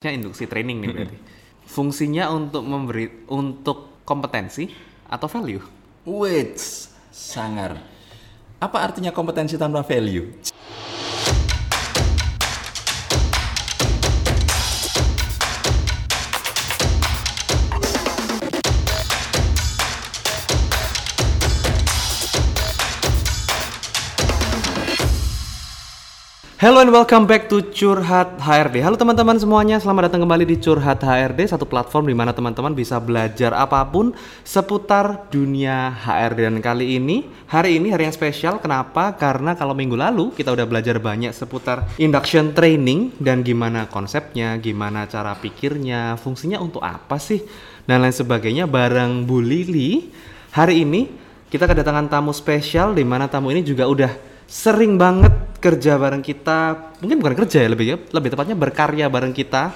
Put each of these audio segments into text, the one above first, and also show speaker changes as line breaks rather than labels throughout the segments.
Induksi training nih berarti. Fungsinya untuk memberi untuk kompetensi atau value?
Wait, sangar. Apa artinya kompetensi tanpa value?
Hello and welcome back to Curhat HRD. Halo teman-teman semuanya, selamat datang kembali di Curhat HRD, satu platform di mana teman-teman bisa belajar apa pun seputar dunia HRD. Dan kali ini, hari ini hari yang spesial. Kenapa? Karena kalau minggu lalu kita udah belajar banyak seputar induction training dan gimana konsepnya, gimana cara pikirnya, fungsinya untuk apa sih, dan lain sebagainya bareng Bu Lili. Hari ini kita kedatangan tamu spesial di mana tamu ini juga udah sering banget kerja bareng kita mungkin bukan kerja ya lebih lebih tepatnya berkarya bareng kita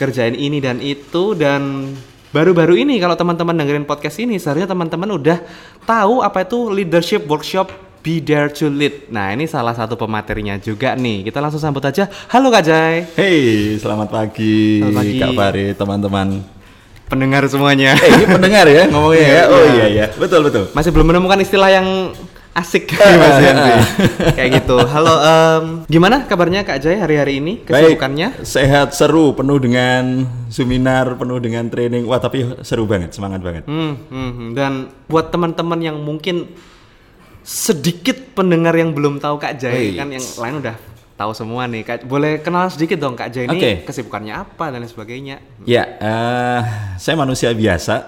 kerjain ini dan itu dan baru-baru ini kalau teman-teman dengerin podcast ini seharusnya teman-teman udah tahu apa itu leadership workshop Be Dare to Lead. Nah ini salah satu pematerinya juga nih. Kita langsung sambut aja. Halo Kak Jai.
Hey, selamat pagi,
Selamat pagi.
Kak Fari, teman-teman.
Pendengar semuanya.
Eh, ini pendengar ya ngomongnya ya? Oh
Iya.
iya iya, betul betul.
Masih belum menemukan istilah yang asik Mas Yanti. Kayak gitu. Halo, em, gimana kabarnya Kak Jai hari-hari ini? Kesibukannya?
Baik, sehat, seru, penuh dengan seminar, penuh dengan training. Wah, tapi seru banget, semangat banget.
Hmm, hmm, hmm. Dan buat teman-teman yang mungkin sedikit pendengar yang belum tahu Kak Jai,
Hey.
kan yang lain udah tahu semua nih. Kak, boleh kenal sedikit dong Kak Jai ini
Oke.
kesibukannya apa dan lain sebagainya.
Ya, eh, saya manusia biasa.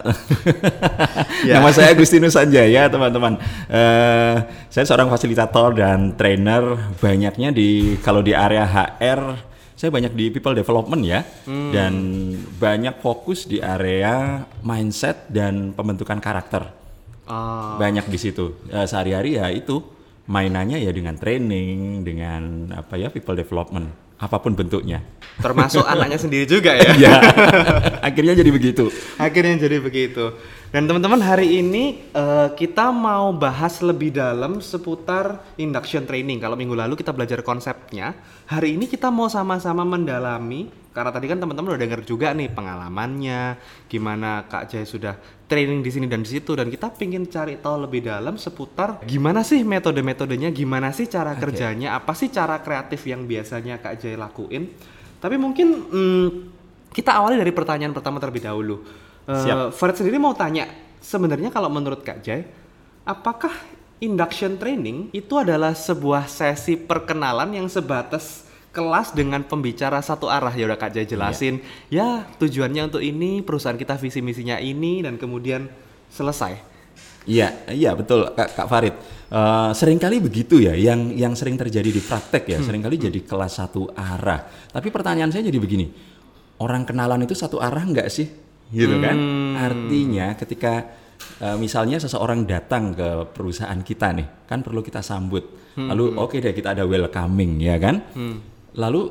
Ya.
Nama saya Agustinus Sanjaya, teman-teman. Eh, saya seorang fasilitator dan trainer. Banyaknya di kalau di area HR, saya banyak di people development ya, dan banyak fokus di area mindset dan pembentukan karakter.
Ah,
Banyak di situ. Eh, sehari-hari ya itu mainannya ya dengan training, dengan apa ya people development, apa pun bentuknya.
termasuk anaknya sendiri juga ya.
ya, akhirnya jadi begitu.
Akhirnya jadi begitu. Dan teman-teman hari ini eh, kita mau bahas lebih dalam seputar induction training. Kalau minggu lalu kita belajar konsepnya, hari ini kita mau sama-sama mendalami. Karena tadi kan teman-teman udah denger juga nih pengalamannya, gimana Kak Jai sudah training di sini dan di situ, dan kita pingin cari tahu lebih dalam seputar gimana sih metode-metodenya, gimana sih cara kerjanya, apa sih cara kreatif yang biasanya Kak Jai lakuin. Tapi mungkin hmm, kita awali dari pertanyaan pertama terlebih dahulu. Eh,
Siap.
Farid sendiri mau tanya, sebenarnya kalau menurut Kak Jai, apakah induction training itu adalah sebuah sesi perkenalan yang sebatas kelas dengan pembicara satu arah ya udah Kak Jai jelasin ya tujuannya untuk ini perusahaan kita visi misinya ini dan kemudian selesai
Iya, iya betul Kak, Kak Farid. Eh, sering kali begitu ya, yang yang sering terjadi di praktek ya, sering kali jadi kelas satu arah. Tapi pertanyaan saya jadi begini, orang kenalan itu satu arah nggak sih? Gitu kan? Artinya ketika eh, misalnya seseorang datang ke perusahaan kita nih, kan perlu kita sambut. Lalu oke deh kita ada welcoming ya kan? Lalu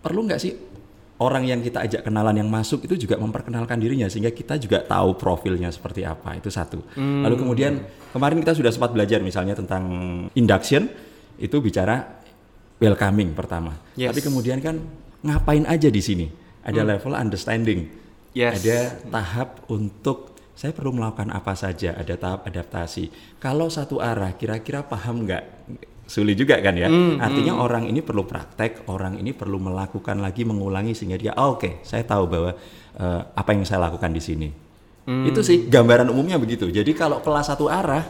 perlu nggak sih orang yang kita ajak kenalan yang masuk itu juga memperkenalkan dirinya sehingga kita juga tahu profilnya seperti apa itu satu. Lalu kemudian kemarin kita sudah sempat belajar misalnya tentang induction itu bicara welcoming pertama.
Yes.
Tapi kemudian kan ngapain aja di sini? Ada level understanding.
Yes.
Ada tahap untuk saya perlu melakukan apa saja, ada tahap adaptasi. Kalau satu arah kira-kira paham nggak? Sulit juga kan ya. Artinya orang ini perlu praktek, orang ini perlu melakukan lagi, mengulangi sehingga dia, oh, oke, saya tahu bahwa eh, apa yang saya lakukan di sini. Itu sih gambaran umumnya begitu. Jadi kalau kelas satu arah,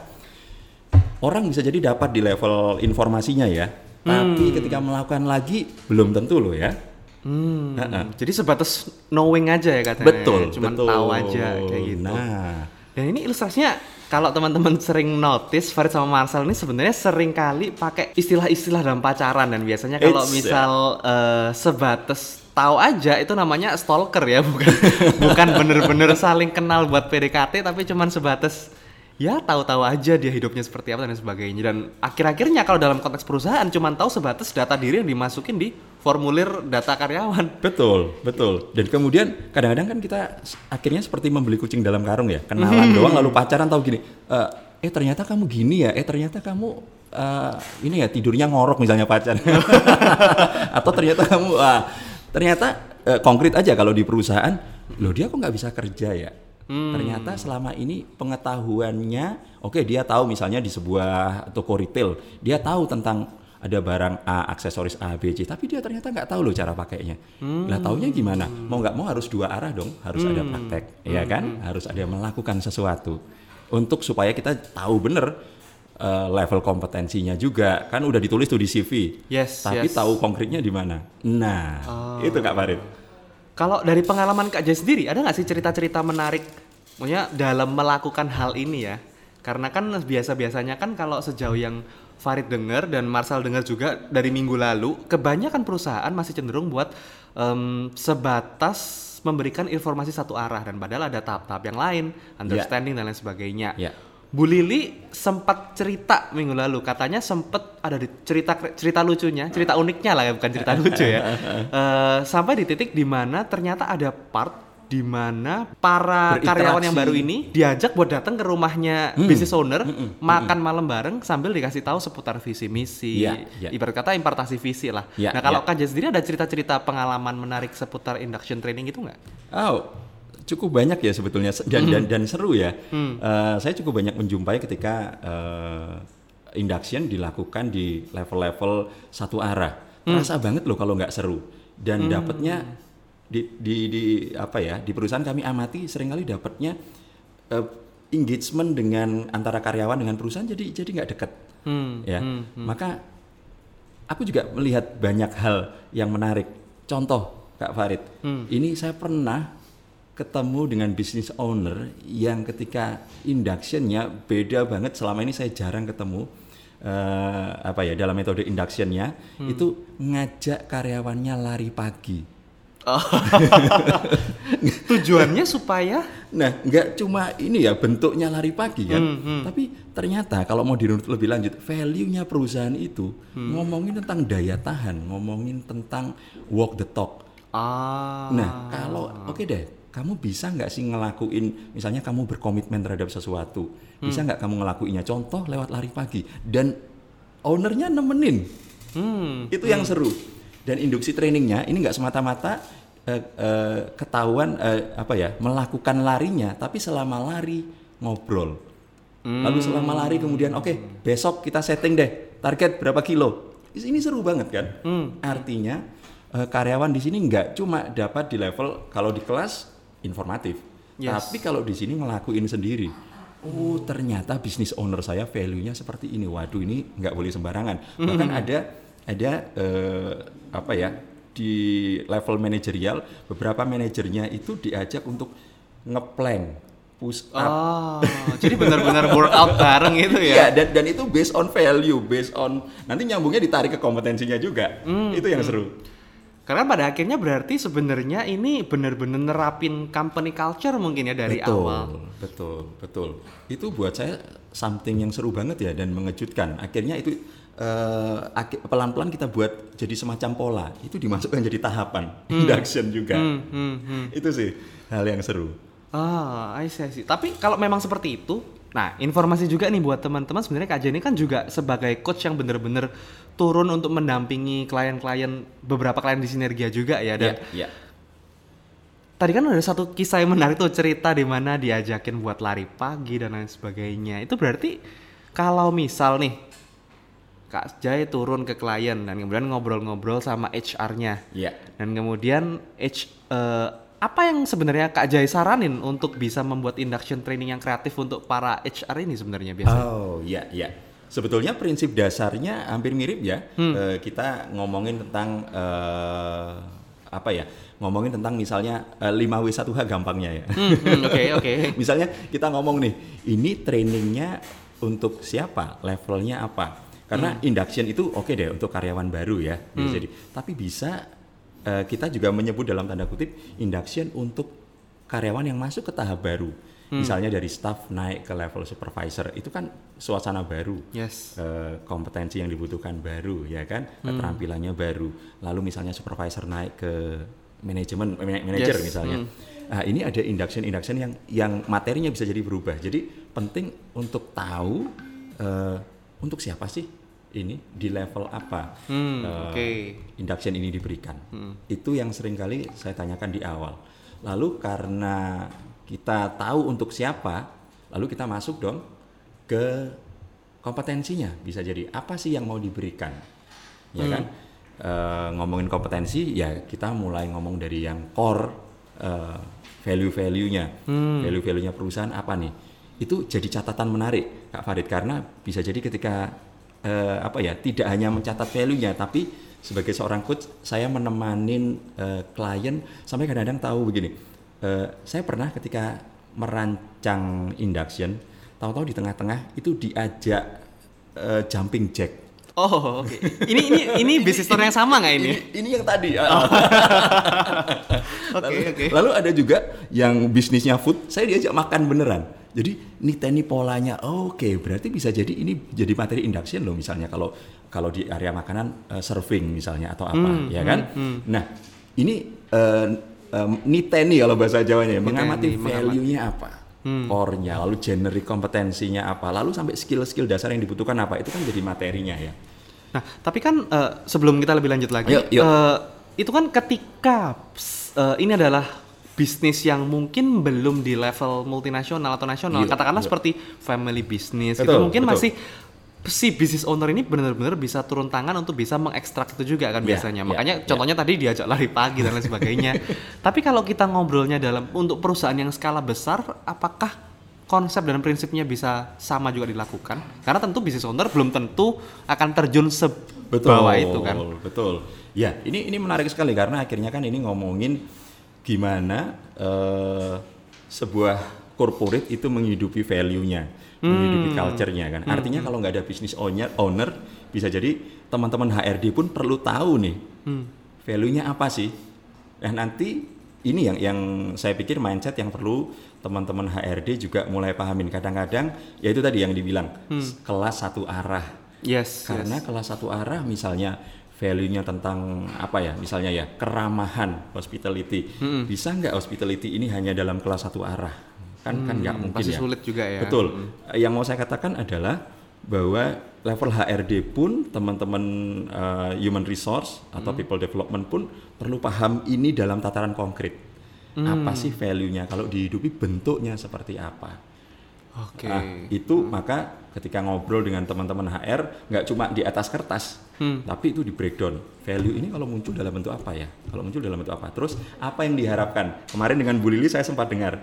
orang bisa jadi dapat di level informasinya ya. Tapi ketika melakukan lagi belum tentu loh ya.
Hmm,
Ha-ha.
jadi sebatas knowing aja ya katanya
Betul,
cuman
betul.
tahu aja kayak gitu.
Nah,
Dan ini ilustrasinya kalau teman-teman sering notice Farid sama Marcel ini sebenarnya sering kali pakai istilah-istilah dalam pacaran. Dan biasanya kalau
It's,
misal eh, sebatas tahu aja itu namanya stalker ya. Bukan bukan bener-bener saling kenal buat PDKT tapi cuman sebatas ya tahu-tahu aja dia hidupnya seperti apa dan sebagainya. Dan akhir-akhirnya kalau dalam konteks perusahaan cuman tahu sebatas data diri yang dimasukin di formulir data karyawan
betul, betul. Dan kemudian kadang-kadang kan kita akhirnya seperti membeli kucing dalam karung ya. Kenalan doang lalu pacaran tahu gini. "Eh, eh ternyata kamu gini ya. Eh ternyata kamu eh, ini ya tidurnya ngorok misalnya pacar. Atau ternyata kamu ah, ternyata eh, konkret aja kalau di perusahaan, loh dia kok nggak bisa kerja ya? Ternyata selama ini pengetahuannya, oke dia tahu misalnya di sebuah toko retail, dia tahu tentang ada barang A, aksesoris A, B, C, tapi dia ternyata nggak tahu loh cara pakainya. Lah taunya gimana? Mau nggak mau harus dua arah dong, harus ada praktek, ya kan? Harus ada melakukan sesuatu untuk supaya kita tahu bener eh, level kompetensinya juga. Kan udah ditulis tuh di CV.
Yes,
Tapi
yes.
tahu konkretnya di mana? Nah, itu Kak Farid.
Kalau dari pengalaman Kak Jay sendiri, ada nggak sih cerita-cerita menarik, maksudnya dalam melakukan hal ini ya? Karena kan biasa-biasanya kan kalau sejauh yang Farid dengar dan Marsal dengar juga dari minggu lalu, kebanyakan perusahaan masih cenderung buat em, sebatas memberikan informasi satu arah dan padahal ada tahap-tahap yang lain, understanding dan lain sebagainya.
Ya.
Bu Lili sempat cerita minggu lalu, katanya sempat ada di cerita cerita lucunya, cerita uniknya lah ya, bukan cerita lucu ya. Eh, sampai di titik di mana ternyata ada part di mana para karyawan yang baru ini diajak buat datang ke rumahnya
Hmm.
business owner, makan malam bareng sambil dikasih tahu seputar visi misi,
Iya, iya.
ibarat kata impartasi visi lah.
Iya,
nah kalau. Kak Jen sendiri ada cerita-cerita pengalaman menarik seputar induction training itu nggak?
Oh, cukup banyak ya sebetulnya se- dan dan, dan seru ya.
Hmm.
Eh, saya cukup banyak menjumpai ketika eh, induction dilakukan di level-level satu arah.
Hmm.
Terasa banget loh kalau nggak seru dan dapatnya di, di di apa ya di perusahaan kami amati sering kali dapatnya eh, engagement dengan antara karyawan dengan perusahaan jadi jadi nggak dekat.
Hmm,
ya. maka aku juga melihat banyak hal yang menarik. Contoh kak Farid. Ini saya pernah ketemu dengan business owner yang ketika inductionnya beda banget. Selama ini saya jarang ketemu eh, apa ya dalam metode inductionnya. Itu ngajak karyawannya lari pagi
Tujuannya supaya
Nah, nggak cuma ini ya bentuknya lari pagi kan, tapi ternyata kalau mau dirunut lebih lanjut, value-nya perusahaan itu ngomongin tentang daya tahan, ngomongin tentang walk the talk.
ah.
Nah, kalau oke deh, kamu bisa nggak sih ngelakuin, misalnya kamu berkomitmen terhadap sesuatu, bisa nggak kamu ngelakuinnya? Contoh lewat lari pagi dan ownernya nemenin,
hmm,
itu yang seru. Dan induksi trainingnya ini nggak semata-mata eh, eh, ketahuan eh, apa ya melakukan larinya, tapi selama lari ngobrol. Lalu selama lari kemudian oke besok kita setting deh target berapa kilo. Ini seru banget kan? Artinya eh, karyawan di sini nggak cuma dapat di level kalau di kelas informatif,
Yes.
tapi kalau di sini ngelakuin sendiri. Oh ternyata bisnis owner saya value-nya seperti ini. Waduh ini nggak boleh sembarangan. Bahkan ada ada eh, apa ya di level manajerial beberapa manajernya itu diajak untuk ngeplank push up.
Oh, jadi benar-benar workout bareng
Iya
ya?
dan dan itu based on value, based on nanti nyambungnya ditarik ke kompetensinya juga. Itu yang seru.
Karena pada akhirnya berarti sebenarnya ini benar-benar nerapin company culture mungkin ya dari
betul,
awal.
Betul, betul. Itu buat saya something yang seru banget ya dan mengejutkan. Akhirnya itu eh, pelan-pelan kita buat jadi semacam pola. Itu dimasukkan jadi tahapan induction juga.
Hmm, hmm, hmm.
Itu sih hal yang seru.
Ah, I see, I see. Tapi kalau memang seperti itu, nah informasi juga nih buat teman-teman sebenarnya Kak Jenny kan juga sebagai coach yang benar-benar turun untuk mendampingi klien-klien beberapa klien di Sinergia juga ya dan
Iya, iya.
tadi kan ada satu kisah yang menarik tuh cerita di mana diajakin buat lari pagi dan lain sebagainya. Itu berarti kalau misal nih Kak Jai turun ke klien dan kemudian ngobrol-ngobrol sama HR-nya.
Iya.
Dan kemudian H eh, apa yang sebenarnya Kak Jai saranin untuk bisa membuat induction training yang kreatif untuk para HR ini sebenarnya biasanya?
Oh iya iya. Sebetulnya prinsip dasarnya hampir mirip ya. Eh, kita ngomongin tentang eh, apa ya? Ngomongin tentang misalnya eh, 5W1H gampangnya ya.
Hmm, hmm, Oke oke.
misalnya kita ngomong nih, ini trainingnya untuk siapa? Levelnya apa? Karena induction itu oke deh untuk karyawan baru ya. bisa jadi. Tapi bisa eh, kita juga menyebut dalam tanda kutip induction untuk karyawan yang masuk ke tahap baru. Misalnya dari staff naik ke level supervisor itu kan suasana baru.
Yes.
Eh, kompetensi yang dibutuhkan baru ya kan keterampilannya baru lalu misalnya supervisor naik ke manajemen man- manager
Yes,
misalnya Nah, ini ada induction induction yang yang materinya bisa jadi berubah jadi penting untuk tahu eh, untuk siapa sih ini di level apa
Hmm,
eh,
oke.
induction ini diberikan. Itu yang sering kali saya tanyakan di awal. Lalu karena kita tahu untuk siapa, lalu kita masuk dong ke kompetensinya. Bisa jadi apa sih yang mau diberikan, ya kan? Eh, ngomongin kompetensi, ya kita mulai ngomong dari yang core eh, value-value-nya, value-value-nya perusahaan apa nih? Itu jadi catatan menarik, Kak Farid, karena bisa jadi ketika eh, apa ya tidak hanya mencatat value-nya tapi sebagai seorang coach saya menemanin eh, klien sampai kadang-kadang tahu begini eh, saya pernah ketika merancang induction tahu-tahu di tengah-tengah itu diajak eh, jumping jack
Oh, oke. Ini ini ini bisnis yang sama nggak ini?
ini, ini yang tadi.
Oke,
lalu,
oke.
lalu ada juga yang bisnisnya food saya diajak makan beneran jadi niteni polanya oke berarti bisa jadi ini jadi materi induction loh misalnya kalau kalau di area makanan eh, serving misalnya atau apa
Hmm,
ya kan nah ini eh, em, niteni kalau bahasa Jawanya mengamati
mengamati.
value-nya apa
Hmm.
core-nya lalu generic kompetensinya apa lalu sampai skill-skill dasar yang dibutuhkan apa itu kan jadi materinya ya
Nah, tapi kan eh, sebelum kita lebih lanjut lagi,
Yuk, yuk.
eh, itu kan ketika eh, ini adalah bisnis yang mungkin belum di level multinasional atau nasional,
Yuk,
katakanlah
yuk.
seperti family business gitu,
Betul,
mungkin
betul.
masih si business owner ini benar-benar bisa turun tangan untuk bisa mengekstrak itu juga kan
Ya,
biasanya.
ya,
Makanya
ya.
contohnya tadi diajak lari pagi dan lain sebagainya. Tapi kalau kita ngobrolnya dalam untuk perusahaan yang skala besar, apakah konsep dan prinsipnya bisa sama juga dilakukan? Karena tentu business owner belum tentu akan terjun sebawah itu kan.
Betul. Ya, ini ini menarik sekali karena akhirnya kan ini ngomongin gimana eh, sebuah corporate itu menghidupi value-nya, menghidupi culture-nya kan. Artinya kalau nggak ada business owner, owner bisa jadi teman-teman HRD pun perlu tahu nih value-nya apa sih. Nah nanti ini yang yang saya pikir mindset yang perlu teman-teman HRD juga mulai pahamin. Kadang-kadang ya itu tadi yang dibilang kelas satu arah.
Yes.
Karena kelas satu arah misalnya value-nya tentang apa ya? Misalnya ya keramahan, hospitality. Bisa nggak hospitality ini hanya dalam kelas satu arah? Kan kan nggak mungkin
pasti
ya.
sulit juga ya.
Betul. Yang mau saya katakan adalah bahwa level HRD pun teman-teman uh, human resource atau people development pun perlu paham ini dalam tataran konkret. Apa sih value-nya? Kalau dihidupi bentuknya seperti apa?
Oke.
Nah, itu maka ketika ngobrol dengan teman-teman HR nggak cuma di atas kertas, tapi itu di breakdown. Value ini kalau muncul dalam bentuk apa ya? Kalau muncul dalam bentuk apa? Terus apa yang diharapkan? Kemarin dengan Bu Lili saya sempat dengar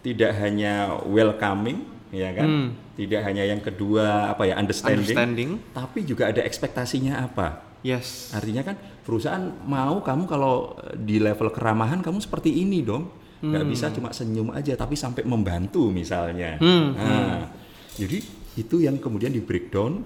tidak hanya welcoming, ya kan? Tidak hanya yang kedua apa ya understanding,
Understanding.
tapi juga ada ekspektasinya apa?
Yes.
Artinya kan perusahaan mau kamu kalau di level keramahan kamu seperti ini dong. Nggak bisa cuma senyum aja tapi sampai membantu misalnya. Nah, Jadi itu yang kemudian di breakdown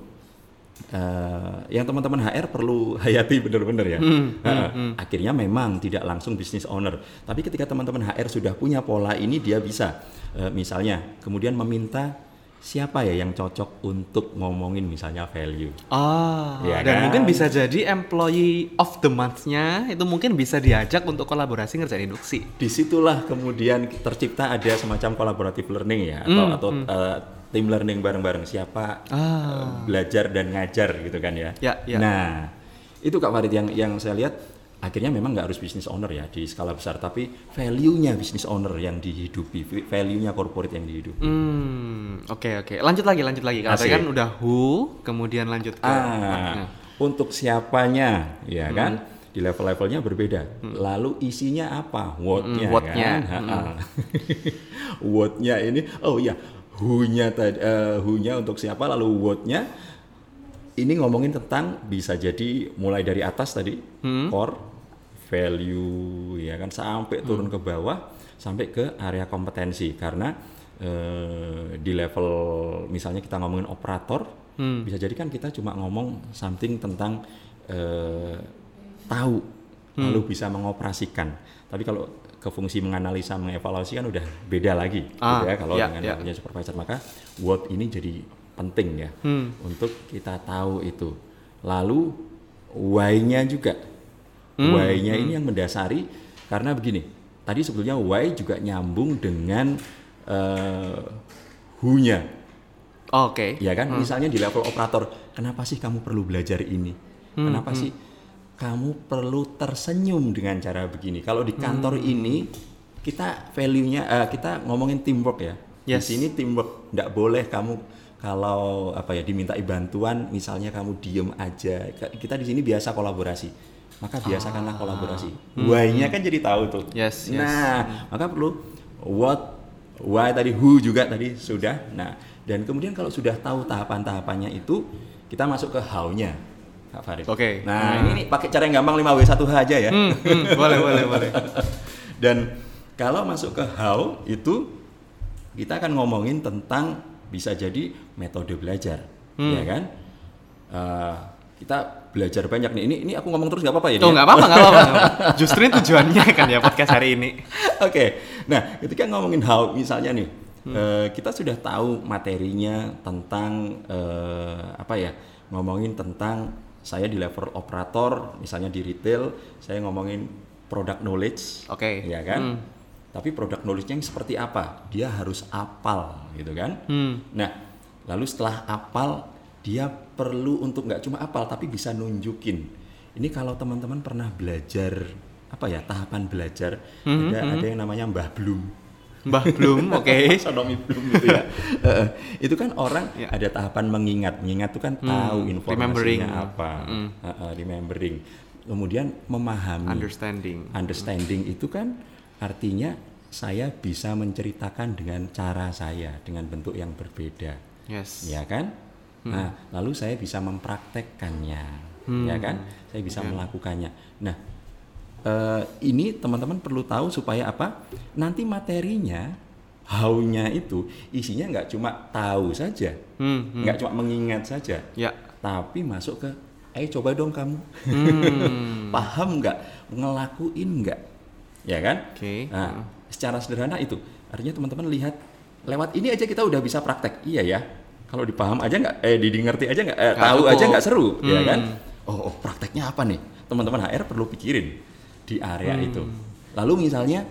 eh, yang teman-teman HR perlu hayati benar-benar ya. Nah, Akhirnya memang tidak langsung business owner, tapi ketika teman-teman HR sudah punya pola ini dia bisa eh, misalnya kemudian meminta siapa ya yang cocok untuk ngomongin misalnya value.
Ah,
Ya
dan
kan?
mungkin bisa jadi employee of the month-nya itu mungkin bisa diajak untuk kolaborasi ngerjain induksi.
di situlah kemudian tercipta ada semacam collaborative learning ya atau atau uh, team learning bareng-bareng siapa uh, belajar dan ngajar gitu kan ya.
Ya, ya.
Nah itu kak Farid yang yang saya lihat akhirnya memang nggak harus business owner ya di skala besar tapi value-nya business owner yang dihidupi value-nya corporate yang dihidupi.
Hmm, oke oke. Lanjut lagi, lanjut lagi.
Asik.
kan udah who, kemudian lanjut ke
Ah, untuk siapanya, ya
Hmm.
kan? Di level-levelnya berbeda. Lalu isinya apa? What-nya,
Hmm, what-nya.
kan? Ha-ha. What-nya ini, oh iya, who-nya tadi, eh, who-nya untuk siapa? Lalu what-nya ini ngomongin tentang bisa jadi mulai dari atas tadi,
Hmm.
core, value, ya kan, sampai turun ke bawah, sampai ke area kompetensi. Karena eh, di level misalnya kita ngomongin operator, bisa jadi kan kita cuma ngomong something tentang eh, tahu, lalu bisa mengoperasikan. Tapi kalau ke fungsi menganalisa, mengevaluasi kan udah beda lagi,
Ah,
gitu ya. Kalau
ya,
dengan
ya.
punya supervisor, maka word ini jadi penting ya
Hmm.
untuk kita tahu itu. Lalu why-nya juga.
Hmm,
Why-nya ini yang mendasari karena begini. Tadi sebetulnya why juga nyambung dengan eh, who-nya.
Oke.
Ya kan, misalnya di level operator, kenapa sih kamu perlu belajar ini? Kenapa sih kamu perlu tersenyum dengan cara begini? Kalau di kantor ini kita value-nya eh, kita ngomongin teamwork ya.
Yes.
Di sini teamwork, nggak boleh kamu kalau apa ya dimintai bantuan, misalnya kamu diem aja. Kita di sini biasa kolaborasi. Maka biasakanlah kolaborasi. Why-nya kan jadi tahu tuh.
Yes, yes.
Nah, maka perlu what, why tadi, who juga tadi sudah. Nah, dan kemudian kalau sudah tahu tahapan-tahapannya itu, kita masuk ke how-nya, Kak Farid.
Oke.
Nah, ini, ini pakai cara yang gampang 5W1H aja ya.
Hmm, hmm, boleh, boleh, boleh.
Dan kalau masuk ke how itu kita akan ngomongin tentang bisa jadi metode belajar,
Hmm.
ya kan? Eh, kita belajar banyak nih. Ini ini aku ngomong terus nggak apa-apa ya? Nia?
nggak apa-apa, nggak apa-apa. Justru ini tujuannya kan ya podcast hari ini.
Oke, nah ketika ngomongin how misalnya nih,
Hmm.
eh, kita sudah tahu materinya tentang eh, apa ya, ngomongin tentang saya di level operator, misalnya di retail, saya ngomongin product knowledge,
Oke.
ya kan?
Hmm.
Tapi product knowledge-nya yang seperti apa? Dia harus apal, gitu kan?
Hmm.
Nah, lalu setelah apal, dia perlu untuk nggak cuma apal, tapi bisa nunjukin. Ini kalau teman-teman pernah belajar apa ya tahapan belajar,
Hmm,
ada ada yang namanya Mbah Bloom.
Mbah belum, oke.
Sonomi Bloom gitu ya. Itu kan orang
Ya.
ada tahapan mengingat. Mengingat itu kan tahu informasinya apa.
Hmm.
Heeh, remembering. Kemudian memahami.
Understanding.
Understanding itu kan artinya saya bisa menceritakan dengan cara saya dengan bentuk yang berbeda,
Yes.
ya kan? Nah, lalu saya bisa mempraktekkannya, ya kan? Saya bisa melakukannya. Nah, eh, ini teman-teman perlu tahu supaya apa? Nanti materinya, how-nya itu isinya nggak cuma tahu saja,
Hmm, hmm.
nggak cuma mengingat saja,
Ya.
tapi masuk ke, ayo coba dong kamu,
Hmm.
paham nggak, ngelakuin nggak, ya kan?
Oke.
Nah, secara sederhana itu, artinya teman-teman lihat lewat ini aja kita udah bisa praktek, iya ya. Kalau dipaham aja nggak, eh di di ngerti aja nggak, eh, tahu aja nggak seru, ya
Hmm.
kan? Oh, oh, prakteknya apa nih? Teman-teman HR perlu pikirin di area
Hmm.
itu. Lalu misalnya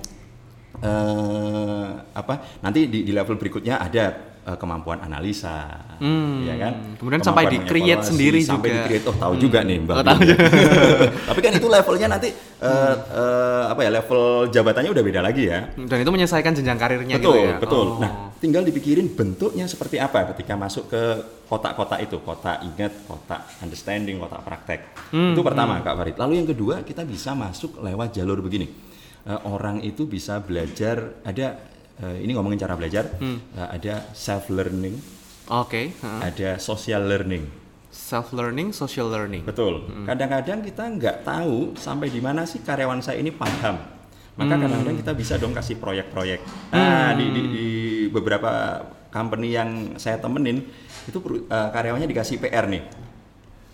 eh apa? Nanti di, di level berikutnya ada eh, kemampuan analisa,
Hmm.
ya kan?
Kemudian sampai
Kemampuan
di-create
mengevaluasi,
sendiri
sampai
juga.
di-create. Oh, tahu juga nih, Mbak.
Oh, tahu
Bill. Tapi kan itu levelnya nanti eh, eh, apa ya? Level jabatannya udah beda lagi ya.
Dan itu menyelesaikan jenjang karirnya
Betul,
gitu ya.
betul.
Oh.
Nah, tinggal dipikirin bentuknya seperti apa ketika masuk ke kotak-kotak itu, kotak ingat, kotak understanding, kotak praktek.
Hmm,
itu pertama, Kak Farid. Lalu yang kedua, kita bisa masuk lewat jalur begini. Eh, orang itu bisa belajar ada eh, ini ngomongin cara belajar,
Hmm.
eh, ada self learning,
Oke. heeh.
ada social learning.
Self learning, social learning.
Betul. Kadang-kadang kita nggak tahu sampai di mana sih karyawan saya ini paham. Maka kadang-kadang kita bisa dong kasih proyek-proyek. Nah, di, di, di beberapa company yang saya temenin itu eh, karyawannya dikasih PR nih.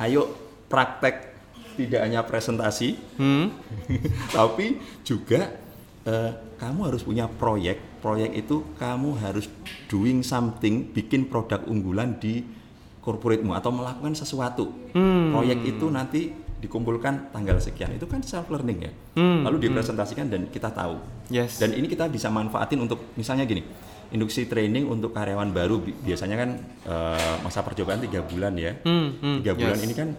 Ayo praktek tidak hanya presentasi,
Hmm.
tapi juga eh, kamu harus punya proyek. Proyek itu kamu harus doing something, bikin produk unggulan di corporatemu atau melakukan sesuatu.
Hmm.
Proyek itu nanti dikumpulkan tanggal sekian. Itu kan self learning ya.
Hmm,
Lalu dipresentasikan dan kita tahu.
Yes.
Dan ini kita bisa manfaatin untuk misalnya gini. Induksi training untuk karyawan baru bi- biasanya kan eh, masa percobaan tiga bulan ya.
Hmm, hmm,
Tiga bulan
yes.
ini kan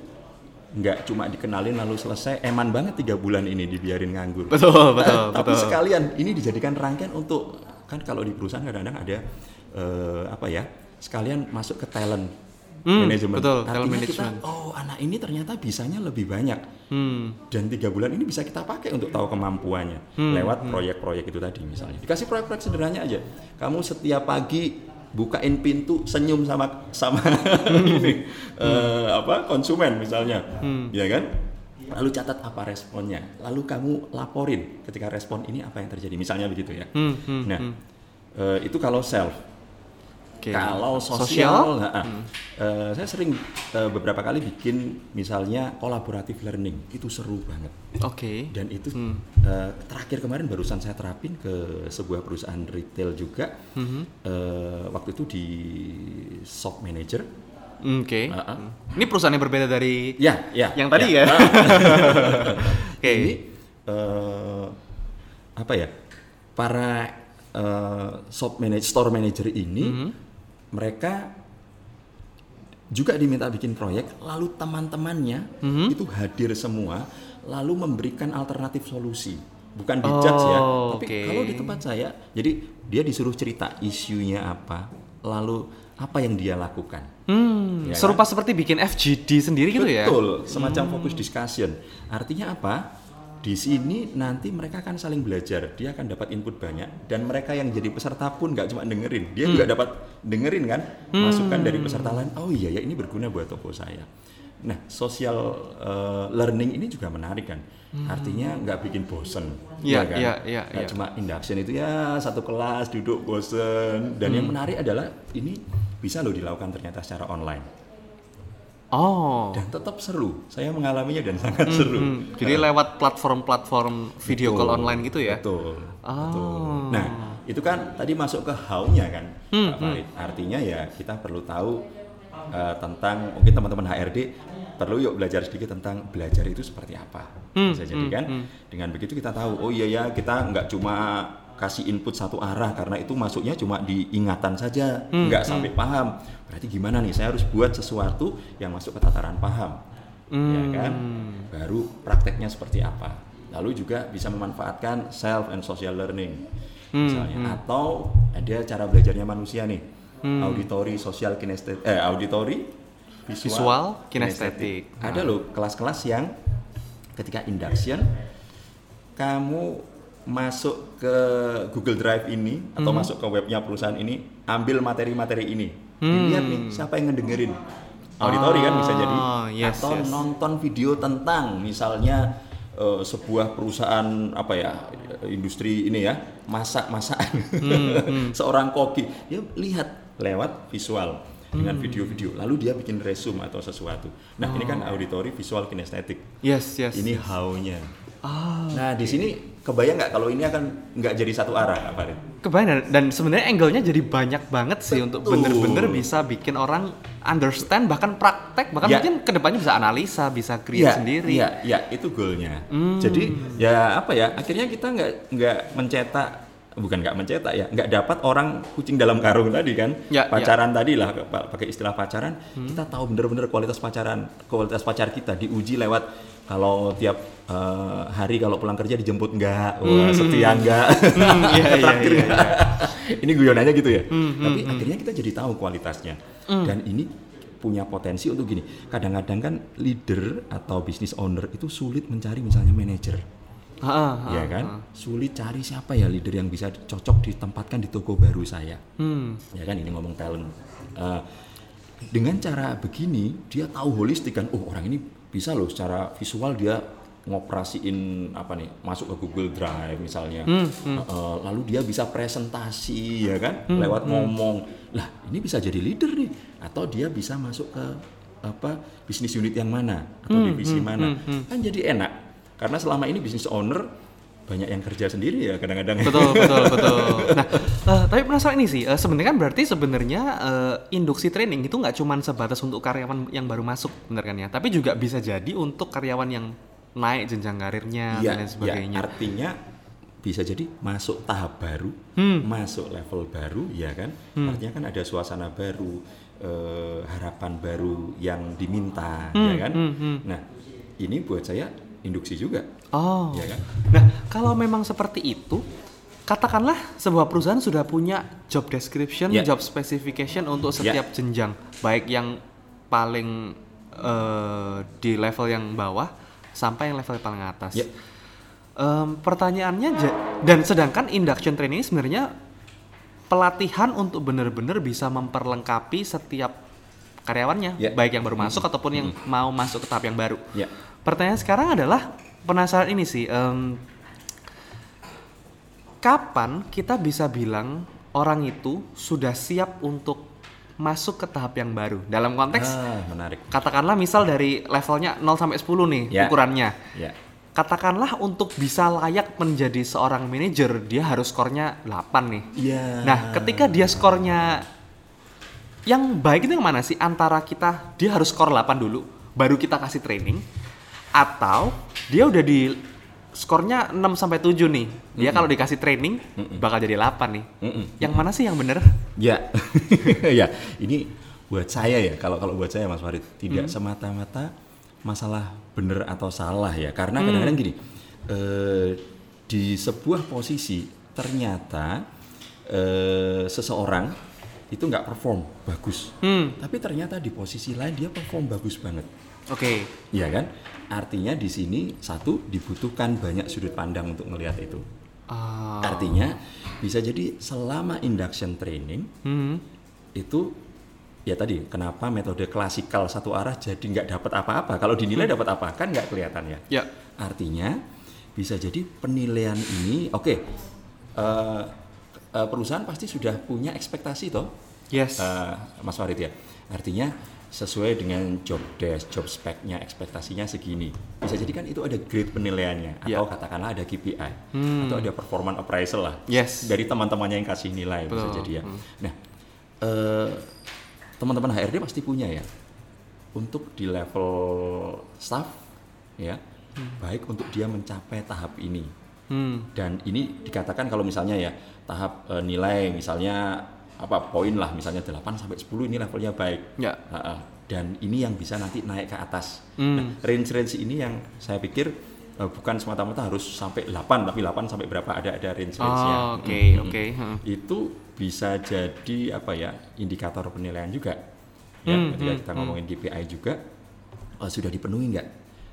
nggak cuma dikenalin lalu selesai eman banget tiga bulan ini dibiarin nganggur
Betul, betul,
Nah, tapi
betul.
sekalian ini dijadikan rangkaian untuk kan kalau di perusahaan kadang-kadang ada eh, apa ya sekalian masuk ke talent
Hmm,
manajemen
betul, talent
artinya
management.
kita oh anak ini ternyata bisanya lebih banyak.
Hmm.
dan tiga bulan ini bisa kita pakai untuk tahu kemampuannya
Hmm,
lewat proyek-proyek itu tadi misalnya. Dikasih proyek-proyek sederhananya aja. Kamu setiap pagi bukain pintu senyum sama sama ini, eh, apa konsumen misalnya.
Hmm.
ya kan? Lalu catat apa responnya. Lalu kamu laporin ketika respon ini apa yang terjadi. Misalnya begitu ya.
Hmm, hmm,
nah
hmm.
eh, itu kalau self
Oke.
kalau sosial, nah, ah, eh, saya sering eh, beberapa kali bikin misalnya kolaboratif learning itu seru banget
Oke.
dan itu
Hmm.
eh, terakhir kemarin barusan saya terapin ke sebuah perusahaan retail juga
Mhm.
Eh, waktu itu di shop manager
Oke.
Ah, ah.
Ini perusahaan yang berbeda dari
ya ya
yang tadi ya. Oke.
ini eh, apa ya para eh, shop manager store manager ini
Mhm.
Mereka juga diminta bikin proyek, lalu teman-temannya
Mhm.
itu hadir semua, lalu memberikan alternatif solusi. Bukan dijudge ya,
Oh,
tapi
oke.
kalau di tempat saya, jadi dia disuruh cerita isunya apa, lalu apa yang dia lakukan.
Hmm,
Ya
serupa seperti bikin FGD sendiri gitu ya?
Betul, semacam fokus discussion. Artinya apa? Di sini nanti mereka akan saling belajar. Dia akan dapat input banyak dan mereka yang jadi peserta pun nggak cuma dengerin, dia juga dapat dengerin kan masukan dari peserta lain. Oh iya ya ini berguna buat toko saya. Nah, social uh, learning ini juga menarik kan. Artinya nggak bikin bosen,
Iya,
ya kan?
iya, iya,
Nggak
iya.
cuma induction itu ya satu kelas duduk bosen. Dan yang menarik adalah ini bisa loh dilakukan ternyata secara online
Oh.
dan tetap seru. Saya mengalaminya dan sangat seru.
Hmm, jadi lewat platform-platform video
Betul,
call online gitu ya?
Betul.
Oh.
betul. Nah, itu kan tadi masuk ke how-nya kan,
Hmm,
Farid. Artinya ya kita perlu tahu eh, tentang mungkin teman-teman HRD perlu yuk belajar sedikit tentang belajar itu seperti apa.
Hmm,
Bisa jadi kan dengan begitu kita tahu oh iya ya kita nggak cuma kasih input satu arah karena itu masuknya cuma di ingatan saja,
Hmm,
nggak sampai paham. Berarti gimana nih? Saya harus buat sesuatu yang masuk ke tataran paham. Ya kan?
Hmm.
Baru prakteknya seperti apa. Lalu juga bisa memanfaatkan self and social learning
Hmm,
misalnya atau ada cara belajarnya manusia nih. Auditory, social kinestetik eh auditory visual,
Visual, kinestetik.
Ada loh kelas-kelas yang ketika induction kamu masuk ke Google Drive ini atau
Hmm.
masuk ke webnya perusahaan ini, ambil materi-materi ini. Dilihat nih siapa yang ngedengerin. Auditory kan bisa jadi.
Ah, yes,
atau
yes.
nonton video tentang misalnya eh, sebuah perusahaan apa ya industri ini ya masak masakan
Hmm,
seorang koki. Dia lihat lewat visual dengan video-video. Lalu dia bikin resume atau sesuatu. Nah ini kan auditory visual kinestetik.
Yes, yes.
ini how-nya.
Ah,
nah di sini kebayang nggak kalau ini akan nggak jadi satu arah Kak Farid
kebayang dan, dan sebenarnya angle-nya jadi banyak banget sih untuk
Betul.
bener-bener bisa bikin orang understand bahkan praktek bahkan
Ya.
mungkin ke depannya bisa analisa bisa create
Iya,
sendiri.
Iya, iya, itu goalnya.
Hmm.
Jadi ya apa ya? Akhirnya kita nggak nggak mencetak bukan nggak mencetak ya, nggak dapat orang kucing dalam karung tadi kan,
Ya,
pacaran tadi lah pa- pakai istilah pacaran,
Hmm.
kita tahu bener-bener kualitas pacaran, kualitas pacar kita diuji lewat kalau tiap eh, hari kalau pulang kerja dijemput nggak, wah setia nggak,
Hmm, iya, iya,
Traktir
iya,
nggak? ini guyonannya gitu ya.
Hmm,
Tapi akhirnya kita jadi tahu kualitasnya, dan ini punya potensi untuk gini. Kadang-kadang kan leader atau business owner itu sulit mencari misalnya manajer,
Ah, ah, ah,
ya kan? Sulit cari siapa ya leader yang bisa cocok ditempatkan di toko baru saya,
Hmm.
ya kan? Ini ngomong talent. Eh, dengan cara begini dia tahu holistik kan, oh orang ini bisa loh secara visual dia ngoperasiin apa nih masuk ke Google Drive misalnya. Eh, lalu dia bisa presentasi ya kan? Lewat ngomong. Lah ini bisa jadi leader nih. Atau dia bisa masuk ke apa bisnis unit yang mana? Atau divisi mana? kan jadi enak. Karena selama ini bisnis owner banyak yang kerja sendiri ya kadang-kadang
betul betul betul nah eh, tapi penasaran ini sih eh, sebenarnya kan berarti sebenarnya eh, induksi training itu nggak cuma sebatas untuk karyawan yang baru masuk bener kan ya tapi juga bisa jadi untuk karyawan yang naik jenjang karirnya
Iya,
dan lain
iya.
sebagainya
artinya bisa jadi masuk tahap baru,
Hmm.
masuk level baru, ya kan? Artinya kan ada suasana baru, eh, harapan baru yang diminta,
Hmm,
ya kan? Nah, ini buat saya induksi juga,
oh
ya kan?
nah kalau memang seperti itu katakanlah sebuah perusahaan sudah punya job description
Ya.
job specification untuk
Ya.
setiap jenjang baik yang paling eh, di level yang bawah sampai yang level paling atas
Ya.
Em, pertanyaannya dan sedangkan induction training ini sebenarnya pelatihan untuk benar-benar bisa memperlengkapi setiap karyawannya,
Ya.
baik yang baru masuk ataupun yang mau masuk ke tahap yang baru.
Ya.
Pertanyaan sekarang adalah penasaran ini sih, em, kapan kita bisa bilang orang itu sudah siap untuk masuk ke tahap yang baru? Dalam konteks
Ah, menarik.
katakanlah misal dari levelnya 0 sampai 10 nih
Ya.
ukurannya.
Ya.
Katakanlah untuk bisa layak menjadi seorang manajer dia harus skornya 8 nih.
Iya.
Nah, ketika dia skornya yang baik itu yang mana sih antara kita dia harus skor 8 dulu baru kita kasih training atau dia udah di skornya 6 sampai 7 nih. Dia kalau dikasih training bakal jadi 8 nih.
Mm-mm.
Yang mana sih yang bener?
Ya, ya. Ini buat saya ya kalau kalau buat saya Mas Farid tidak semata-mata masalah benar atau salah ya karena kadang-kadang gini eh, di sebuah posisi ternyata eh, seseorang itu nggak perform bagus
Hmm.
tapi ternyata di posisi lain dia perform bagus banget
Oke.
Iya kan artinya di sini satu dibutuhkan banyak sudut pandang untuk melihat itu
Ah.
artinya bisa jadi selama induction training
Hmm.
itu ya tadi kenapa metode klasikal satu arah jadi nggak dapat apa-apa kalau dinilai dapat apa kan nggak kelihatan ya
Ya.
artinya bisa jadi penilaian ini oke eh, eh, perusahaan pasti sudah punya ekspektasi toh
Yes.
eh, Mas Farid ya artinya sesuai dengan job desk job speknya ekspektasinya segini bisa jadi kan itu ada grade penilaiannya
Ya.
atau katakanlah ada KPI
Hmm.
atau ada performance appraisal lah
Yes.
dari teman-temannya yang kasih nilai bisa
Betul.
jadi ya nah eh, teman-teman HRD pasti punya ya untuk di level staff ya baik untuk dia mencapai tahap ini
Hmm.
dan ini dikatakan kalau misalnya ya tahap eh, nilai misalnya apa poin lah misalnya 8 sampai 10 ini levelnya baik
Ya.
Dan ini yang bisa nanti naik ke atas
Hmm.
nah range-range ini yang saya pikir eh, bukan semata-mata harus sampai 8 tapi 8 sampai berapa ada ada range-range-nya
Oh, oke,
Mm, mm,
oke.
mm.
Hmm.
itu bisa jadi apa ya indikator penilaian juga ya
Hmm,
ketika
hmm,
kita ngomongin KPI juga eh, sudah dipenuhi nggak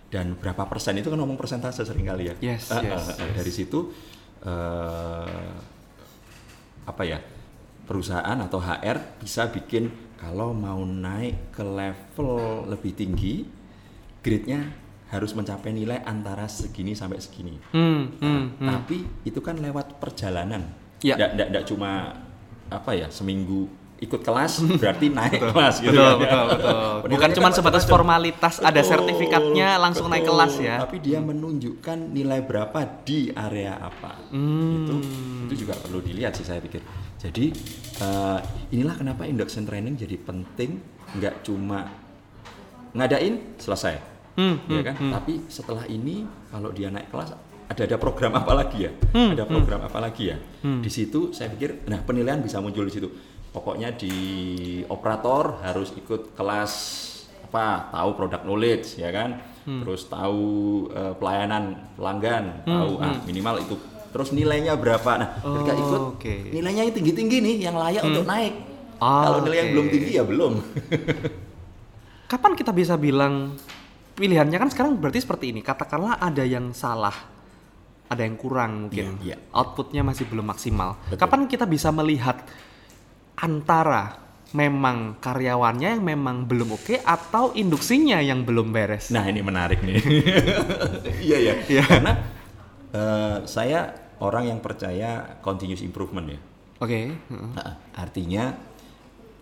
dan berapa persen itu kan ngomong persentase sering kali ya
Yes,
Ah,
yes,
ah, ah, dari situ eh, apa ya perusahaan atau HR bisa bikin kalau mau naik ke level lebih tinggi grade-nya harus mencapai nilai antara segini sampai segini
Hmm. Hmm. hmm.
tapi itu kan lewat perjalanan
Ya.
nggak nggak- nggak cuma apa ya seminggu ikut kelas berarti naik kelas gitu
Betul,
kan, ya.
betul, betul.
Penilaiannya
Bukan cuma
kan
sebatas
macam-macam.
formalitas, ada sertifikatnya, langsung naik kelas ya.
Tapi dia menunjukkan nilai berapa di area apa.
Hmm.
Itu itu juga perlu dilihat sih saya pikir. Jadi eh, inilah kenapa induction training jadi penting, nggak cuma ngadain selesai,
Hmm,
ya
hmm,
kan?
hmm.
Tapi setelah ini kalau dia naik kelas ada ada program apa lagi ya?
Hmm,
ada program apa lagi ya?
Hmm.
Di situ saya pikir, nah penilaian bisa muncul di situ. Pokoknya di operator harus ikut kelas apa? Tahu produk knowledge ya kan? Terus tahu eh, pelayanan pelanggan, tahu ah minimal itu. Terus nilainya berapa? Nah, ketika
Oh,
ikut
oke.
nilainya yang tinggi-tinggi nih, yang layak untuk naik.
Ah,
Kalau nilai yang
oke.
belum tinggi ya belum.
Kapan kita bisa bilang pilihannya kan sekarang berarti seperti ini. Katakanlah ada yang salah, ada yang kurang mungkin.
Iya, iya.
Outputnya masih belum maksimal.
Betul.
Kapan kita bisa melihat antara memang karyawannya yang memang belum oke atau induksinya yang belum beres?
Nah ini menarik nih. Iya ya.
Iya.
Karena eh, saya orang yang percaya continuous improvement ya.
Oke. heeh.
Nah, artinya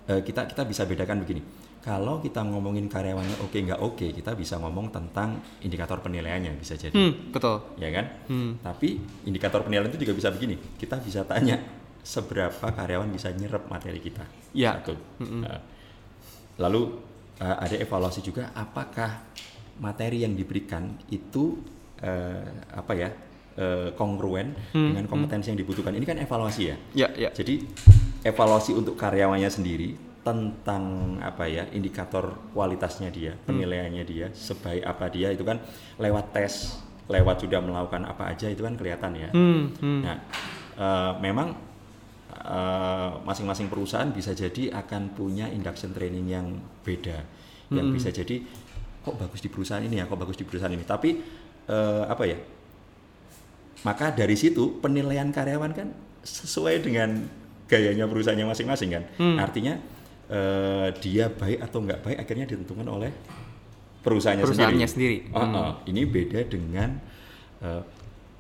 eh, kita kita bisa bedakan begini. Kalau kita ngomongin karyawannya oke nggak oke, kita bisa ngomong tentang indikator penilaiannya bisa jadi,
Hmm, betul.
ya kan?
Hmm.
Tapi indikator penilaian itu juga bisa begini. Kita bisa tanya seberapa karyawan bisa nyerap materi kita.
Ya.
Satu. Nah, lalu eh, ada evaluasi juga apakah materi yang diberikan itu eh, apa ya eh, kongruen
Hmm,
dengan kompetensi yang dibutuhkan. Ini kan evaluasi ya.
Ya, ya.
Jadi evaluasi untuk karyawannya sendiri tentang apa ya indikator kualitasnya dia, penilaiannya dia, sebaik apa dia itu kan lewat tes, lewat sudah melakukan apa aja itu kan kelihatan ya.
Hmm, hmm.
Nah, eh, memang eh, masing-masing perusahaan bisa jadi akan punya induction training yang beda, yang
Hmm.
bisa jadi kok bagus di perusahaan ini ya, kok bagus di perusahaan ini. Tapi eh, apa ya? Maka dari situ penilaian karyawan kan sesuai dengan gayanya perusahaannya masing-masing kan.
Hmm.
Artinya eh, dia baik atau nggak baik akhirnya ditentukan oleh perusahaannya,
Perusahaannya
sendiri.
sendiri.
Oh,
Hmm.
oh. Ini beda dengan eh,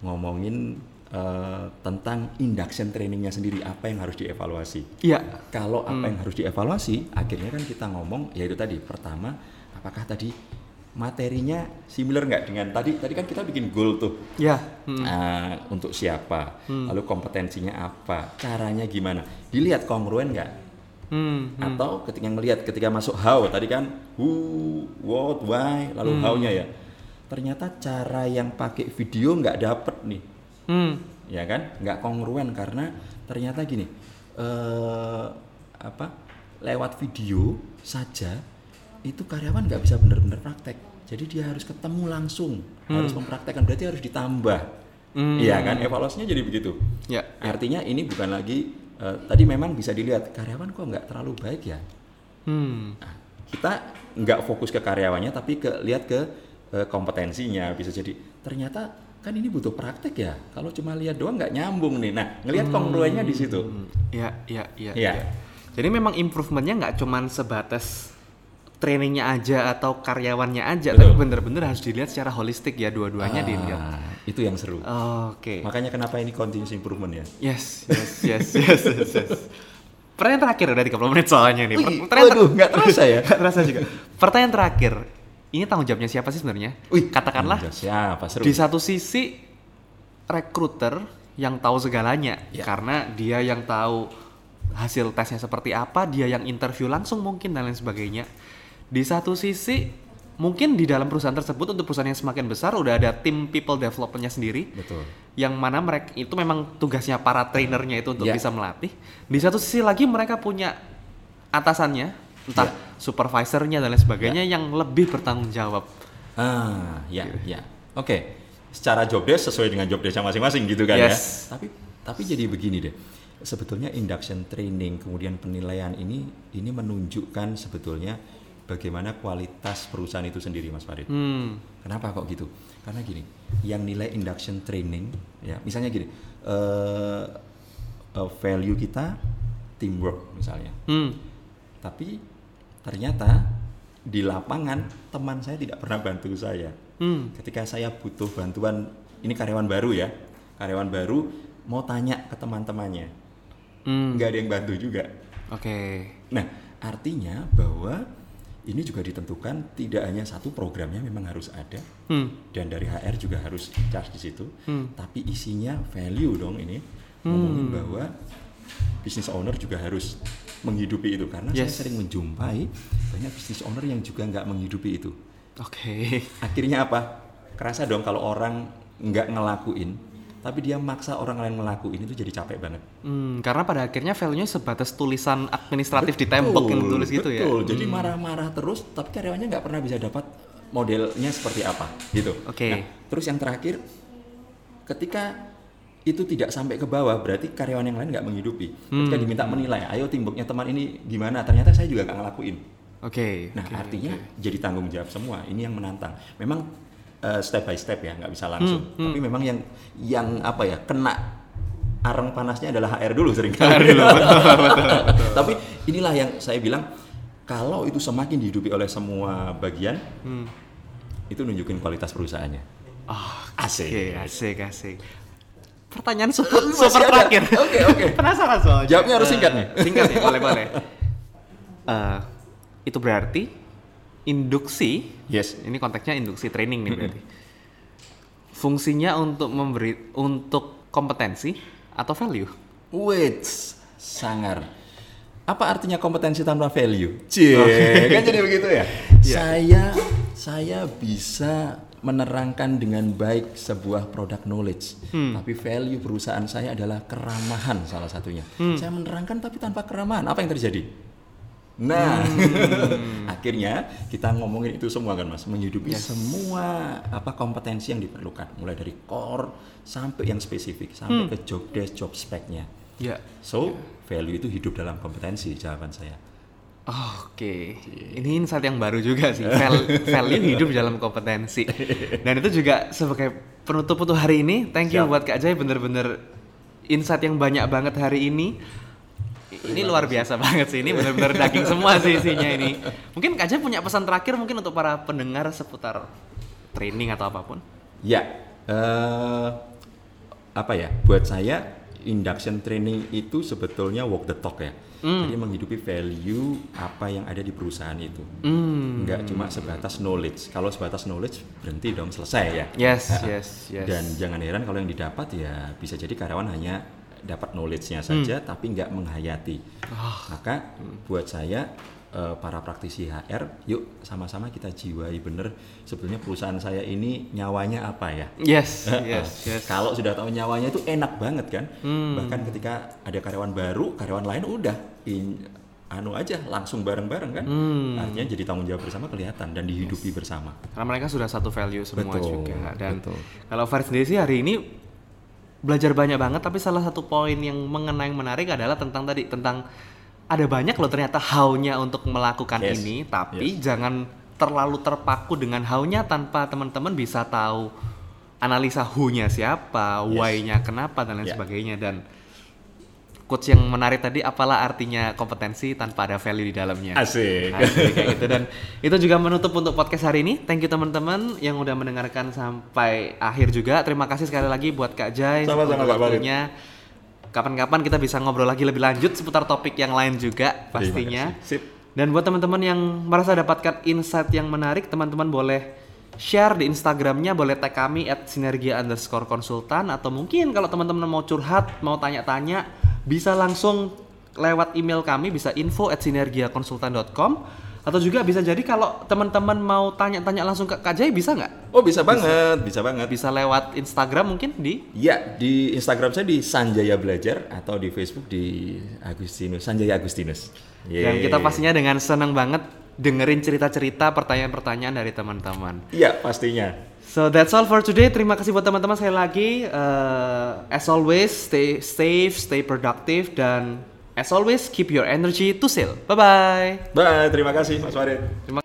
ngomongin eh, tentang induction trainingnya sendiri apa yang harus dievaluasi.
Iya.
Kalau apa yang harus dievaluasi, akhirnya kan kita ngomong yaitu tadi pertama apakah tadi materinya similar nggak dengan tadi tadi kan kita bikin goal tuh
Ya. Hmm.
Ah, untuk siapa, lalu kompetensinya apa, caranya gimana, dilihat kongruen nggak?
Hmm.
Atau ketika ngelihat ketika masuk how tadi kan who, what, why, lalu how-nya ya. Ternyata cara yang pakai video nggak dapet nih,
Hmm.
ya kan? Nggak kongruen karena ternyata gini, eh apa? lewat video saja itu karyawan nggak bisa benar-benar praktek. Jadi dia harus ketemu langsung, harus mempraktekkan berarti harus ditambah.
Hmm.
Iya kan evaluasinya jadi begitu.
Ya.
Artinya ini bukan lagi eh, tadi memang bisa dilihat karyawan kok nggak terlalu baik ya.
Hmm.
Nah, kita nggak fokus ke karyawannya tapi ke lihat ke eh, kompetensinya bisa jadi ternyata kan ini butuh praktek ya. Kalau cuma lihat doang nggak nyambung nih. Nah ngelihat kongruennya di situ.
Ya, ya, ya.
Iya.
ya. Jadi memang improvementnya nggak cuman sebatas trainingnya aja atau karyawannya aja,
Betul.
tapi bener-bener harus dilihat secara holistik ya dua-duanya
Ah,
dilihat.
Itu yang seru.
Oke.
Makanya kenapa ini continuous improvement ya?
Yes, yes, yes, yes, yes, yes. Pertanyaan terakhir udah 30 menit soalnya nih. Pertanyaan ter-
waduh, nggak terasa ya?
Nggak terasa juga. Pertanyaan terakhir. Ini tanggung jawabnya siapa sih sebenarnya?
Wih,
Katakanlah
siapa seru?
di satu sisi recruiter yang tahu segalanya
Ya.
karena dia yang tahu hasil tesnya seperti apa, dia yang interview langsung mungkin dan lain sebagainya. Di satu sisi mungkin di dalam perusahaan tersebut untuk perusahaan yang semakin besar udah ada tim people development-nya sendiri
Betul.
yang mana mereka itu memang tugasnya para trainernya itu untuk
Ya.
bisa melatih. Di satu sisi lagi mereka punya atasannya, entah
Ya.
supervisornya dan lain sebagainya yang lebih bertanggung jawab.
Ah, ya,
Iya.
ya. Oke. Secara job desk sesuai dengan job desk masing-masing gitu kan
Yes.
ya. Tapi tapi jadi begini deh. Sebetulnya induction training kemudian penilaian ini ini menunjukkan sebetulnya bagaimana kualitas perusahaan itu sendiri Mas Farid.
Hmm.
Kenapa kok gitu? Karena gini, yang nilai induction training ya, misalnya gini, eh eh, value kita teamwork misalnya.
Hmm.
Tapi ternyata di lapangan teman saya tidak pernah bantu saya.
Hmm.
Ketika saya butuh bantuan, ini karyawan baru ya, karyawan baru mau tanya ke teman-temannya,
Hmm.
nggak ada yang bantu juga.
Oke.
Nah, artinya bahwa ini juga ditentukan tidak hanya satu programnya memang harus ada
Hmm.
dan dari HR juga harus charge di situ,
Hmm.
tapi isinya value dong ini ngomongin bahwa business owner juga harus menghidupi itu karena
Yes.
saya sering menjumpai banyak business owner yang juga nggak menghidupi itu.
Oke.
Akhirnya apa? Kerasa dong kalau orang nggak ngelakuin, tapi dia maksa orang lain ngelakuin itu jadi capek banget.
Hmm, karena pada akhirnya value-nya sebatas tulisan administratif di tembok yang tulis gitu ya.
Betul. Jadi marah-marah terus, tapi karyawannya nggak pernah bisa dapat modelnya seperti apa, gitu.
Oke.
Nah, terus yang terakhir, ketika itu tidak sampai ke bawah, berarti karyawan yang lain nggak menghidupi. Ketika
Hmm.
diminta menilai, ayo teamworknya teman ini gimana? Ternyata saya juga nggak ngelakuin.
Oke.
Nah,
oke,
artinya
oke.
jadi tanggung jawab semua. Ini yang menantang. Memang eh, step by step ya, nggak bisa langsung.
Hmm,
Tapi memang yang yang apa ya kena arang panasnya adalah HR dulu sering Tapi inilah yang saya bilang kalau itu semakin dihidupi oleh semua bagian,
Hmm.
itu nunjukin kualitas perusahaannya.
Oh,
Asik.
Asik, asik. Pertanyaan super,
Masih
super
ada?
terakhir.
Oke, oke.
Penasaran soalnya.
Jawabnya harus singkat nih.
Eh, Singkat ya, boleh, boleh. Eh, itu berarti induksi,
Yes.
ini konteksnya induksi training nih berarti. Fungsinya untuk memberi untuk kompetensi atau value?
Wait, sangar. Apa artinya kompetensi tanpa value? Cie, kan jadi begitu ya.
Iya.
Saya saya bisa menerangkan dengan baik sebuah produk knowledge, tapi value perusahaan saya adalah keramahan salah satunya. Saya menerangkan tapi tanpa keramahan, apa yang terjadi? Nah, akhirnya kita ngomongin itu semua kan mas, menghidupi semua apa kompetensi yang diperlukan, mulai dari core sampai yang spesifik, sampai ke job desk, job speknya.
Ya.
So, value itu hidup dalam kompetensi, jawaban saya.
Oke, ini insight yang baru juga sih. Val- value hidup dalam kompetensi. Dan itu juga sebagai penutup untuk hari ini. Thank you
Siap.
buat Kak Jai, bener-bener insight yang banyak banget hari ini. Ini luar biasa banget sih. Ini bener-bener daging semua sih isinya ini. Mungkin Kak Jai punya pesan terakhir mungkin untuk para pendengar seputar training atau apa pun.
Ya, eh, apa ya? Buat saya induction training itu sebetulnya walk the talk ya. Jadi menghidupi value apa yang ada di perusahaan itu.
Hmm.
Nggak cuma sebatas knowledge. Kalau sebatas knowledge berhenti dong selesai ya.
Yes,
Nah,
yes, yes.
Dan jangan heran kalau yang didapat ya bisa jadi karyawan hanya dapat knowledge-nya saja tapi nggak menghayati. Maka buat saya eh, para praktisi HR, yuk sama-sama kita jiwai bener sebetulnya perusahaan saya ini nyawanya apa ya?
Yes, yes, yes.
Kalau sudah tahu nyawanya itu enak banget kan. Bahkan ketika ada karyawan baru, karyawan lain udah in- anu aja langsung bareng-bareng kan.
Hmm.
Artinya jadi tanggung jawab bersama kelihatan dan dihidupi bersama.
Karena mereka sudah satu value semua
Betul,
juga. Dan
betul.
kalau Farid sendiri sih hari ini belajar banyak banget, tapi salah satu poin yang mengena yang menarik adalah tentang tadi tentang ada banyak loh ternyata how-nya untuk melakukan
Yes,
ini, tapi jangan terlalu terpaku dengan how-nya tanpa teman-teman bisa tahu analisa who-nya siapa, why-nya kenapa dan lain
Ya.
sebagainya dan quotes yang menarik tadi apalah artinya kompetensi tanpa ada value di dalamnya.
Asik.
Asik, kayak gitu dan itu juga menutup untuk podcast hari ini. Thank you teman-teman yang udah mendengarkan sampai akhir juga. Terima kasih sekali lagi buat Kak Jai
Sama-sama,
untuk
Kak.
Kapan-kapan kita bisa ngobrol lagi lebih lanjut seputar topik yang lain juga pastinya.
Sip.
Dan buat teman-teman yang merasa dapatkan insight yang menarik, teman-teman boleh share di Instagramnya, boleh tag kami at sinergia underscore konsultan atau mungkin kalau teman-teman mau curhat, mau tanya-tanya, bisa langsung lewat email kami, bisa info at sinergiakonsultan.com atau juga bisa jadi kalau teman-teman mau tanya-tanya langsung ke Kak Jai bisa nggak?
Oh bisa banget, bisa banget.
Bisa lewat Instagram mungkin di
Ya, di Instagram saya di Sanjaya Belajar atau di Facebook di Agustinus, Sanjaya Agustinus.
Dan kita pastinya dengan senang banget dengerin cerita-cerita, pertanyaan-pertanyaan dari teman-teman.
Iya, pastinya.
So that's all for today. Terima kasih buat teman-teman sekali lagi. Uh, as always, stay safe, stay productive, dan as always, keep your energy to sail. Bye bye.
Bye, terima kasih Mas Farid.
Terima